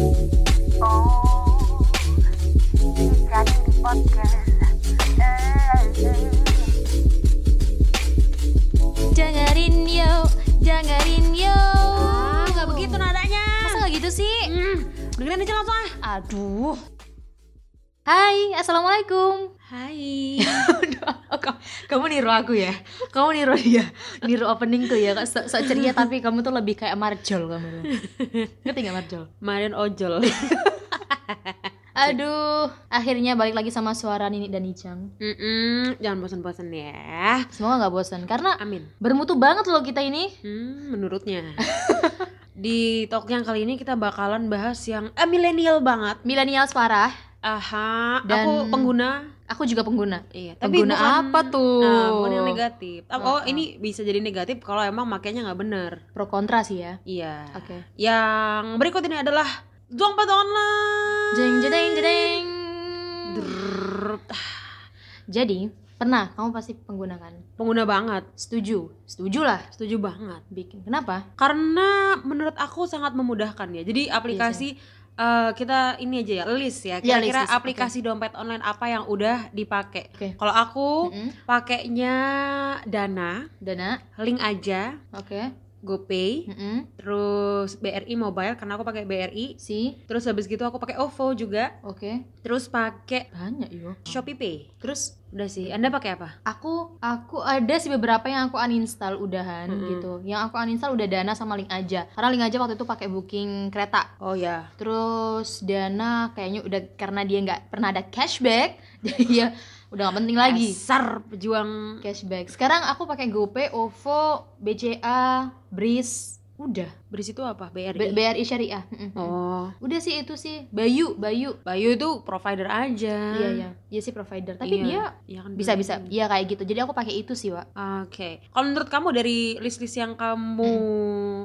Oh, jadi di podcast. Dengerin yo, dengerin yo. Ah, nggak begitu nadanya. Masa nggak gitu sih? Hmm, dengerin aja langsung ah. Aduh. Hai, assalamualaikum. Hai. Kamu, niru aku ya? Kamu niru dia, niru opening tuh ya, sok so ceria tapi kamu tuh lebih kayak Marjol kamu tuh. Ngerti gak Marjol? Marian ojol. Aduh, akhirnya balik lagi sama suara Nini dan Icang. Mm-mm, jangan bosan-bosan ya. Semoga nggak bosan karena Amin. bermutu banget loh kita ini. Hmm, menurutnya. Di talk yang kali ini kita bakalan bahas yang eh, milenial banget. Milenials parah. Aha, Dan- aku pengguna. Aku juga pengguna. Iya, Pengguna apa tuh? Nah, bukan yang negatif. Oh, Uh-uh. ini bisa jadi negatif kalau emang makainya nggak bener. Pro kontra sih ya. Iya. Oke. Yang berikut ini adalah dompet online. Jeng jeng jeng. Jadi, pernah kamu pasti pengguna kan? Pengguna banget. Setuju. Setuju lah Setuju banget. bikin. Kenapa? Karena menurut aku sangat memudahkan ya. Jadi aplikasi eh, kita ini aja ya list ya. Iya, Kira-kira list, aplikasi dompet online apa yang udah dipakai. Oke. Kalau aku Mm-mm. pakainya Dana, Dana. link aja, Oke. GoPay, Mm-mm. terus BRI Mobile karena aku pakai BRI. Si. Terus habis gitu aku pakai OVO juga. Oke. Terus pakai Banyak yo. Shopee Pay. Terus Udah sih. Anda pakai apa? aku aku ada sih beberapa yang aku uninstall udahan Mm-mm. gitu. Yang aku uninstall udah Dana sama Link aja. Karena Link aja waktu itu pakai booking kereta. Oh ya. Terus Dana kayaknya udah karena dia nggak pernah ada cashback, jadi ya udah nggak penting lagi Dasar pejuang cashback. Sekarang aku pakai GoPay, OVO, BCA, Breeze, udah. Beris itu apa? BRI. B- BRI Syariah. Oh. Udah sih itu sih. Bayu, Bayu. Bayu itu provider aja. Iya iya, dia sih provider. Tapi Iya. dia Iya kan bisa bisa, iya kayak gitu. Jadi aku pakai itu sih, Wak. Oke. Kalau menurut kamu dari list-list yang kamu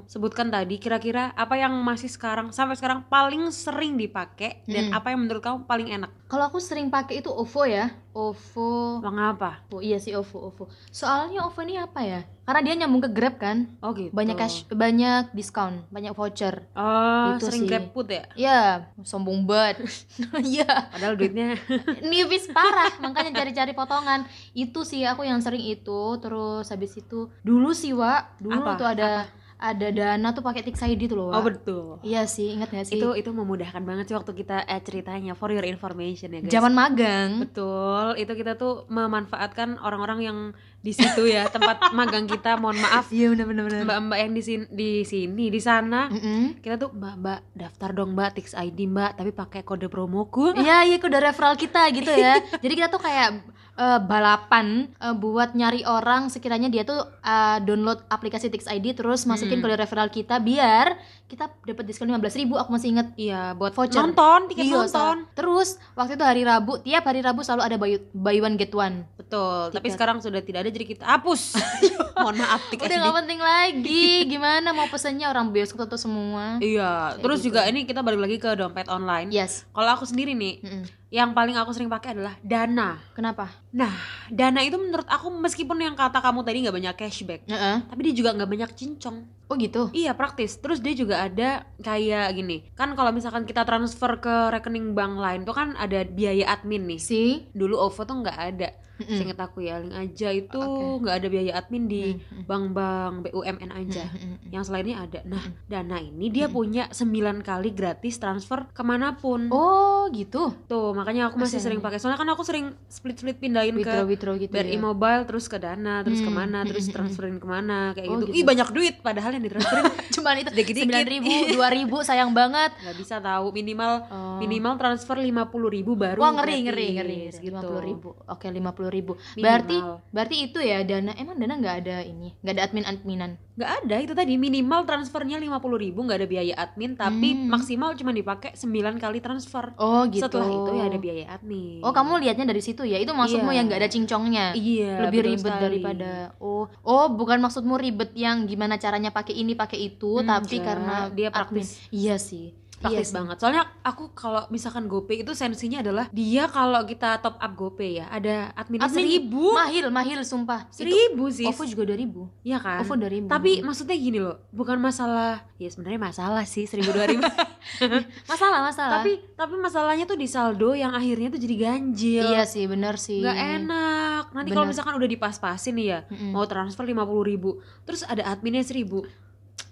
sebutkan tadi, kira-kira apa yang masih sekarang sampai sekarang paling sering dipakai dan Mm. apa yang menurut kamu paling enak? Kalau aku sering pakai itu OVO ya. OVO. Mengapa? Oh iya sih OVO, OVO. Soalnya OVO ini apa ya? Karena dia nyambung ke Grab kan. Oh gitu. Banyak cash, banyak diskon, banyak voucher. Oh, Itu sering sih. GrabFood ya? Ya, sombong banget. Iya, Padahal duitnya nipis parah, makanya cari-cari potongan. Itu sih aku yang sering itu. Terus habis itu dulu sih, Wak. Dulu Apa? tuh ada ada dana tuh pakai Tix ID tuh loh, Oh betul. Iya sih, ingat gak sih? Itu itu memudahkan banget sih waktu kita eh, ceritanya for your information ya guys. zaman magang. Betul, itu kita tuh memanfaatkan orang-orang yang di situ ya, tempat magang kita. Mohon maaf Iya benar benar benar. mbak-mbak yang di sini di sini di sana Mm-mm. kita tuh mbak mbak daftar dong mbak Tix ID mbak tapi pakai kode promoku Iya, iya udah referral kita gitu ya. Jadi kita tuh kayak eh, balapan eh, buat nyari orang sekiranya dia tuh eh, download aplikasi Tix ID terus masukin kode referral kita biar kita dapat diskon 15.000 ribu aku masih inget iya buat Voucher. nonton tiket Iya, nonton. Terus waktu itu hari Rabu, tiap hari Rabu selalu ada buy, buy one get one. betul tapi Tiket. sekarang sudah tidak ada jadi kita hapus mohon maaf Tix Udah ID gak penting lagi. Gimana mau pesennya orang bioskop tutup semua? iya terus gitu. juga ini kita balik lagi ke dompet online Yes. kalau aku sendiri nih Mm-mm. Yang paling aku sering pakai adalah Dana Kenapa? nah Dana itu menurut aku meskipun yang kata kamu tadi nggak banyak cashback Heeh. tapi dia juga nggak banyak cincong Oh gitu. Iya praktis. Terus dia juga ada kayak gini. Kan kalau misalkan kita transfer ke rekening bank lain tuh kan ada biaya admin nih. Si. Dulu OVO tuh nggak ada. Mm-mm. Seinget aku ya, link aja itu nggak ada biaya admin di bank-bank BUMN aja. Mm-mm. Yang selainnya ada. Nah, Dana ini dia punya 9 kali gratis transfer ke mana pun. Oh gitu. Tuh, makanya aku masih Masih sering pakai. Soalnya kan aku sering split-split pindahin Withdraw ke withdraw gitu. BRI ya. Mobile terus ke Dana, terus Hmm. ke mana, terus transferin ke mana kayak Oh, gitu. gitu. Ih banyak duit padahal yang ditransferin Cuman itu sembilan ribu, dua ribu sayang banget. nggak bisa tahu minimal Oh. minimal transfer lima puluh ribu baru Wah ngeri ngeri ngeri. gitu. Lima puluh ribu. Oke lima puluh ribu. Minimal. Berarti berarti itu ya dana. Emang dana nggak ada ini, nggak ada admin adminan. Nggak ada itu tadi minimal transfernya lima puluh ribu nggak ada biaya admin tapi Hmm. maksimal cuma dipakai 9 kali transfer Oh gitu. setelah itu ya ada biaya admin Oh kamu lihatnya dari situ ya? Itu maksudmu Iya. yang nggak ada cincongnya? iya lebih betul ribet sekali. daripada oh oh bukan maksudmu ribet yang gimana caranya pakai ini pakai itu tapi Enggak, karena dia admin. praktis. iya sih praktis Iya sih. banget. Soalnya aku kalau misalkan GoPay itu sensinya adalah dia kalau kita top up GoPay ya ada adminnya Admin seribu, Mahil, mahil sumpah. Seribu sih, OVO juga 2000. Iya kan? OVO 2000. Tapi maksudnya gini loh, bukan masalah ya sebenarnya masalah sih seribu dua ribu. masalah, masalah. tapi tapi masalahnya tuh di saldo yang akhirnya tuh jadi ganjil. iya sih, bener sih. Gak enak. Nanti kalau misalkan udah dipas-pasin nih ya, Mm-mm. mau transfer lima puluh ribu, terus ada adminnya seribu,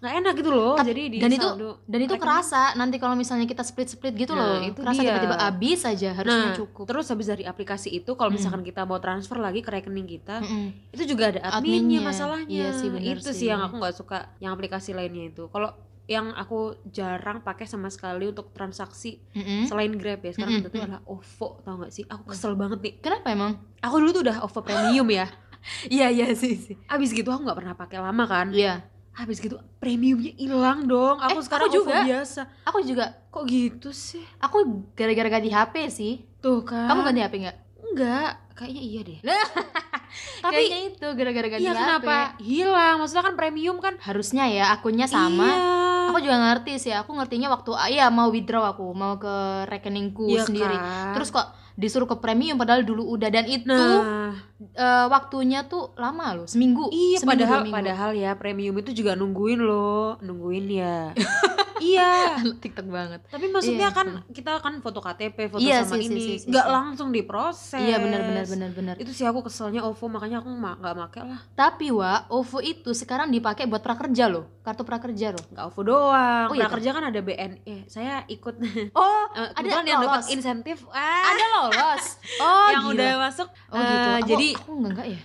nggak enak gitu loh. Tapi- jadi di dan itu dan itu kerasa nanti kalau misalnya kita split-split gitu Nah, loh. itu kerasa tiba-tiba habis aja harusnya Nah, cukup. Terus habis dari aplikasi itu, kalau Mm. misalkan kita mau transfer lagi ke rekening kita, Mm-mm. itu juga ada adminnya, Adminnya. masalahnya. Iya sih, itu sih. yang aku nggak suka, yang aplikasi lainnya itu. Kalau yang aku jarang pakai sama sekali untuk transaksi Mm-mm. selain Grab ya sekarang Mm-mm, itu mm. adalah OVO tau gak sih aku kesel banget nih Kenapa emang? aku dulu tuh udah OVO premium ya Iya, iya sih sih. abis gitu aku nggak pernah pakai lama kan Iya. Habis gitu premiumnya hilang dong aku Eh, sekarang aku juga. biasa Aku juga kok gitu sih aku gara-gara ganti HP sih. tuh kan Kamu ganti HP nggak? enggak kayaknya iya deh Tapi kayaknya itu gara-gara ganti iya HP. kenapa hilang maksudnya kan premium kan Harusnya ya akunnya sama. iya. Aku juga ngerti sih. Aku ngertinya waktu iya mau withdraw aku, mau ke rekeningku Iya sendiri. kan? Terus kok disuruh ke premium padahal dulu udah dan itu nah eh, waktunya tuh lama loh, seminggu. iya Seminggu, padahal minggu. padahal ya premium itu juga nungguin loh nungguin ya iya TikTok banget. Tapi maksudnya Iya, kan kita kan foto KTP, foto Iya sama sih, ini, sih, sih, nggak sih. langsung diproses. Iya benar benar benar benar. Itu sih aku keselnya OVO makanya aku ma- nggak make lah. Tapi wa OVO itu sekarang dipakai buat prakerja loh, kartu prakerja loh. Nggak OVO doang. Oh, iya, Prakerja kan ada BNE. Saya ikut. Oh, Eh, ada yang dapat insentif. Ah, Ada lolos. Oh, yang gila. udah masuk. Oh gitu. Eh, Aku- jadi aku enggak enggak ya.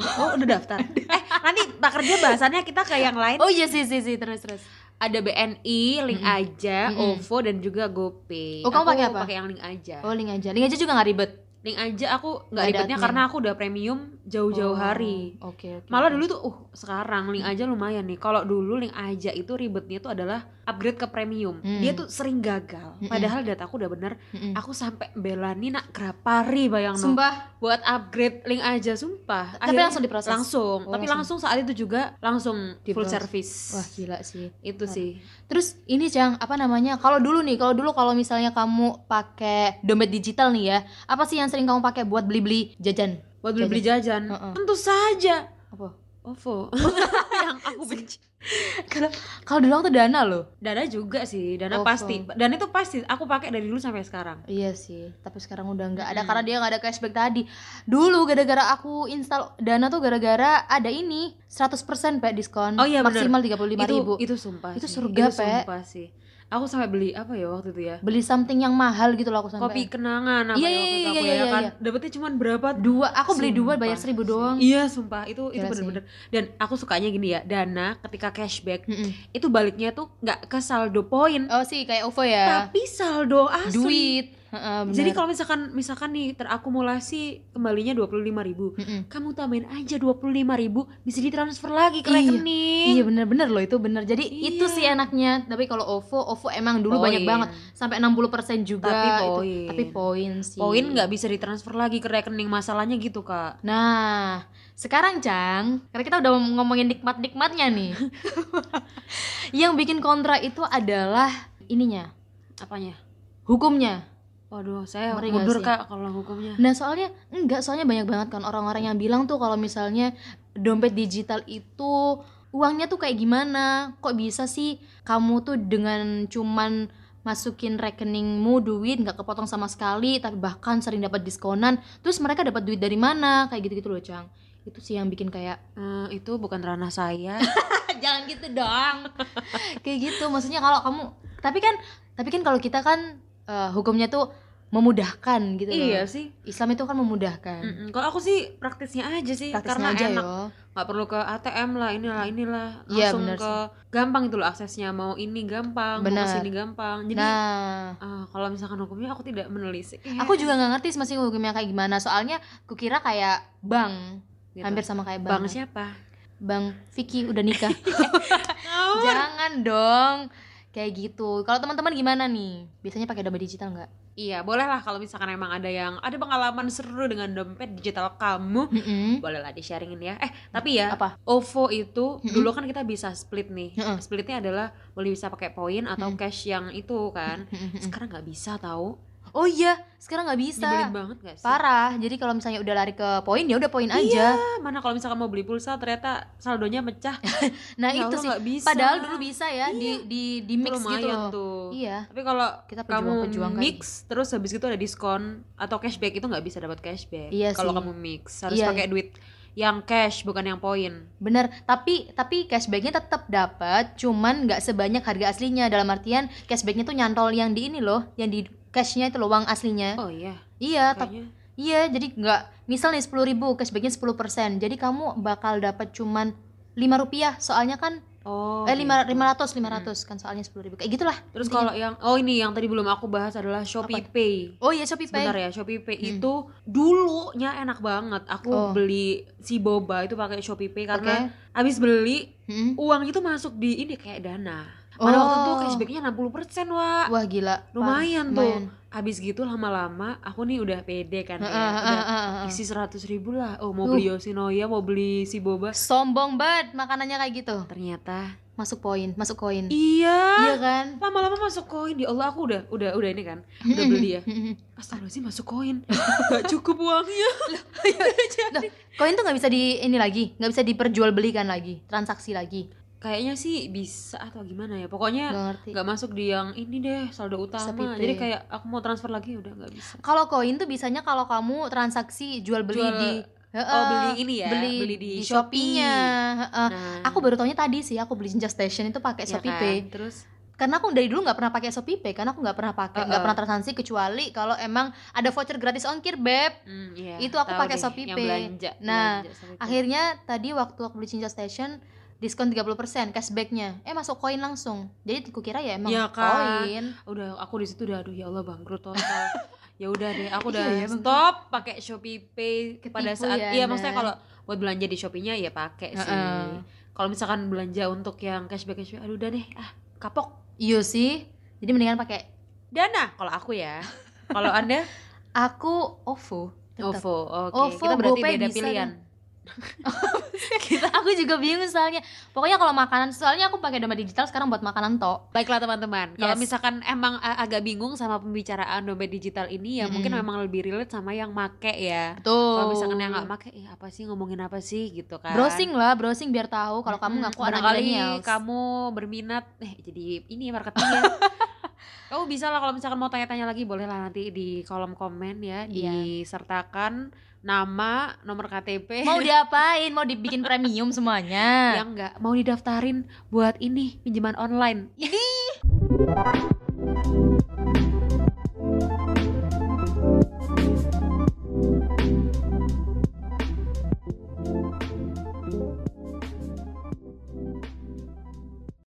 oh udah daftar. eh nanti prakerja bahasannya kita ke yang lain. Oh iya sih sih sih terus terus. Ada BNI, link aja, Mm-mm. OVO dan juga GoPay. Oh, kamu pakai apa? Pakai yang link aja. Oh link aja. Link aja juga nggak ribet. Link aja aku Nggak ribetnya karena aku udah premium jauh-jauh Oh, hari. Oke oke. Malah oke. dulu tuh, uh sekarang link aja lumayan nih. Kalau dulu link aja itu ribetnya tuh adalah upgrade ke premium. Hmm. Dia tuh sering gagal. Mm-mm. Padahal dataku udah bener. Mm-mm. Aku sampai belani nak grapari bayang no. Sumpah. buat upgrade link aja sumpah. Tapi Akhirnya langsung diproses? Langsung. Oh, Tapi langsung. langsung saat itu juga langsung full Diproses. service. Wah gila sih. Itu sih. Terus ini Cang, apa namanya? Kalau dulu nih, kalau dulu kalau misalnya kamu pakai dompet digital nih ya, apa sih yang sering kamu pakai buat beli-beli jajan? Buat beli-beli jajan. Tentu saja. Apa? OVO. yang aku benci. Kalau kalau dulu aku tuh dana loh. Dana juga sih, dana pasti. Dan itu pasti aku pakai dari dulu sampai sekarang. Iya sih, tapi sekarang udah nggak ada Hmm. karena dia nggak ada cashback tadi. Dulu gara-gara aku install Dana tuh gara-gara ada ini 100% Pak diskon. Oh iya, maksimal 35.000 itu ribu. itu sumpah Itu surga, itu Pe. sumpah sih aku sampai beli apa ya waktu itu ya Beli something yang mahal gitu loh aku sampai. kopi kenangan apa Iya, ya iya, waktu itu iya, aku iya, ya iya, kan iya. dapetnya cuma berapa dua, aku beli dua Sumpah bayar seribu sih. doang. iya sumpah itu itu Gila sih. bener-bener dan aku sukanya gini ya dana ketika cashback Mm-mm. itu baliknya tuh nggak ke saldo poin Oh sih kayak OVO ya. tapi saldo asli Duit. Bener. jadi kalau misalkan misalkan nih terakumulasi kembalinya dua puluh lima ribu Mm-mm. kamu tambahin aja dua puluh lima ribu bisa ditransfer lagi ke Iya. rekening Iya bener-bener loh itu bener Jadi Iya. itu sih enaknya Tapi kalau OVO OVO emang dulu banyak Poin. banget Sampai 60% juga Tapi itu. poin. Tapi poin sih poin nggak bisa ditransfer lagi ke rekening masalahnya gitu kak Nah sekarang Cang Karena kita udah ngomongin nikmat-nikmatnya nih Yang bikin kontra itu adalah Ininya apanya Hukumnya Waduh, saya Ngeri mundur kak kalau hukumnya. Nah soalnya enggak soalnya banyak banget kan orang-orang yang bilang tuh kalau misalnya dompet digital itu uangnya tuh kayak gimana? Kok bisa sih kamu tuh dengan cuman masukin rekeningmu duit nggak kepotong sama sekali tapi bahkan sering dapat diskonan terus mereka dapat duit dari mana kayak gitu-gitu loh Cang itu sih yang bikin kayak Eh, itu bukan ranah saya. jangan gitu dong kayak gitu maksudnya kalau kamu tapi kan tapi kan kalau kita kan eh, hukumnya tuh memudahkan gitu loh iya sih. Islam itu kan memudahkan Mm-mm. Kalau aku sih praktisnya aja sih, praktisnya karena aja enak. Nggak perlu ke ATM lah, inilah inilah. Iya, Langsung bener ke gampang itu loh aksesnya. Mau ini gampang, Bener. mau sini gampang. Jadi nah ah, kalau misalkan hukumnya aku tidak menelisik. aku juga nggak ngerti sih masih hukumnya kayak gimana soalnya kukira kayak bank Gitu. hampir sama kayak Bang bank siapa? bang Vicky udah nikah jangan dong kayak gitu kalau teman-teman gimana nih biasanya pakai dompet digital nggak Iya, boleh lah kalau misalkan emang ada yang ada pengalaman seru dengan dompet digital kamu, Mm-mm. boleh lah di-sharingin ya. Eh, tapi ya, apa OVO itu Mm-mm. dulu kan kita bisa split nih. Mm-mm. Splitnya adalah boleh bisa pakai poin atau Mm. cash yang itu kan. Sekarang nggak bisa tahu. Oh iya sekarang nggak bisa banget gak sih? parah jadi kalau misalnya udah lari ke poin ya udah poin aja Ah, mana kalau misalkan mau beli pulsa ternyata saldonya pecah. nah Ya itu Allah, sih bisa. padahal dulu bisa ya di di di Itu mix gitu lumayan loh tuh. iya Tapi kalau Kita kamu kali. mix terus habis itu ada diskon atau cashback itu nggak bisa dapat cashback. Iya kalau kamu mix harus Iya, pakai duit yang cash bukan yang poin. bener tapi tapi cashbacknya tetap dapat cuman nggak sebanyak harga aslinya dalam artian cashbacknya tuh nyantol yang di ini loh yang di cashnya itu loh uang aslinya Oh iya. iya tapi iya jadi nggak misal nih sepuluh ribu cashbacknya 10% jadi kamu bakal dapat cuman lima rupiah soalnya kan Oh. eh lima gitu. lima ratus lima ratus kan soalnya sepuluh ribu kayak gitulah Terus kalau yang oh ini yang tadi belum aku bahas adalah Shopee Pay. oh iya shopee pay Sebentar ya, Shopee Pay Hmm. itu dulunya enak banget. Aku Oh. beli si boba itu pakai Shopee Pay karena Oke. habis beli Mm-mm. uang itu masuk di ini kayak dana. Pada waktu itu Oh. cashbacknya 60% wah. wah gila Lumayan Parah, tuh. lumayan. Habis gitu lama-lama aku nih udah pede kan ya. Heeh, heeh, Udah heeh. isi 100 ribu lah. Oh mau Uh. beli Yoshinoya, mau beli si boba. sombong banget makanannya kayak gitu Ternyata masuk poin masuk koin iya. iya kan Lama-lama masuk koin. Ya Allah aku udah udah udah ini kan. Udah beli ya. Astagfirullahaladzim masuk koin Gak cukup uangnya Loh, koin tuh nggak bisa di ini lagi nggak bisa diperjualbelikan lagi transaksi lagi Kayaknya sih bisa atau gimana ya Pokoknya nggak masuk di yang ini deh saldo utama Pay. Jadi kayak aku mau transfer lagi udah gak bisa kalau koin tuh bisanya kalau kamu transaksi jual beli Jual- di Oh Heeh, beli ini ya beli, Beli di, di Shopee Shopee-nya Heeh. Nah, aku baru taunya tadi sih aku beli Ninja Station itu pakai ya Shopee kan? Pay Terus karena aku dari dulu nggak pernah pakai Shopee Pay karena aku nggak pernah pakai nggak Uh-uh. pernah transaksi kecuali kalau emang ada voucher gratis ongkir beb hmm, iya, Itu aku pakai deh, Shopee Pay. belanja, Nah, belanja akhirnya tadi waktu aku beli Ninja Station diskon 30% cashbacknya eh masuk koin langsung jadi aku kira ya emang Iya kan? koin udah aku di situ udah aduh ya Allah bangkrut total ya udah deh aku udah Iya, ya, bang. stop pakai Shopee Pay pada Ketipu saat ya, iya Anda. maksudnya kalau buat belanja di Shopee-nya ya pakai sih Heeh. kalau misalkan belanja untuk yang cashback cashback aduh udah deh ah kapok iya sih jadi mendingan pakai Dana kalau aku ya. Kalau Anda aku OVO tetap. OVO. Oke, OVO, kita berarti GoPay beda bisa pilihan. aku juga bingung soalnya pokoknya kalau makanan soalnya aku pakai dompet digital sekarang buat makanan tok Baiklah teman-teman, kalau Yes. misalkan emang a- agak bingung sama pembicaraan dompet digital ini ya mungkin Mm-mm. memang lebih relate sama yang make ya. betul Kalau misalkan yang nggak make, eh apa sih ngomongin apa sih gitu kan? browsing lah browsing biar tahu kalau kamu Mm-mm. ngaku anak millennials kamu berminat eh jadi ini marketingnya. kamu bisa lah kalau misalkan mau tanya-tanya lagi boleh lah nanti di kolom komen ya Iya. disertakan nama, nomor KTP. mau diapain mau dibikin premium semuanya yang nggak mau didaftarin buat ini pinjaman online.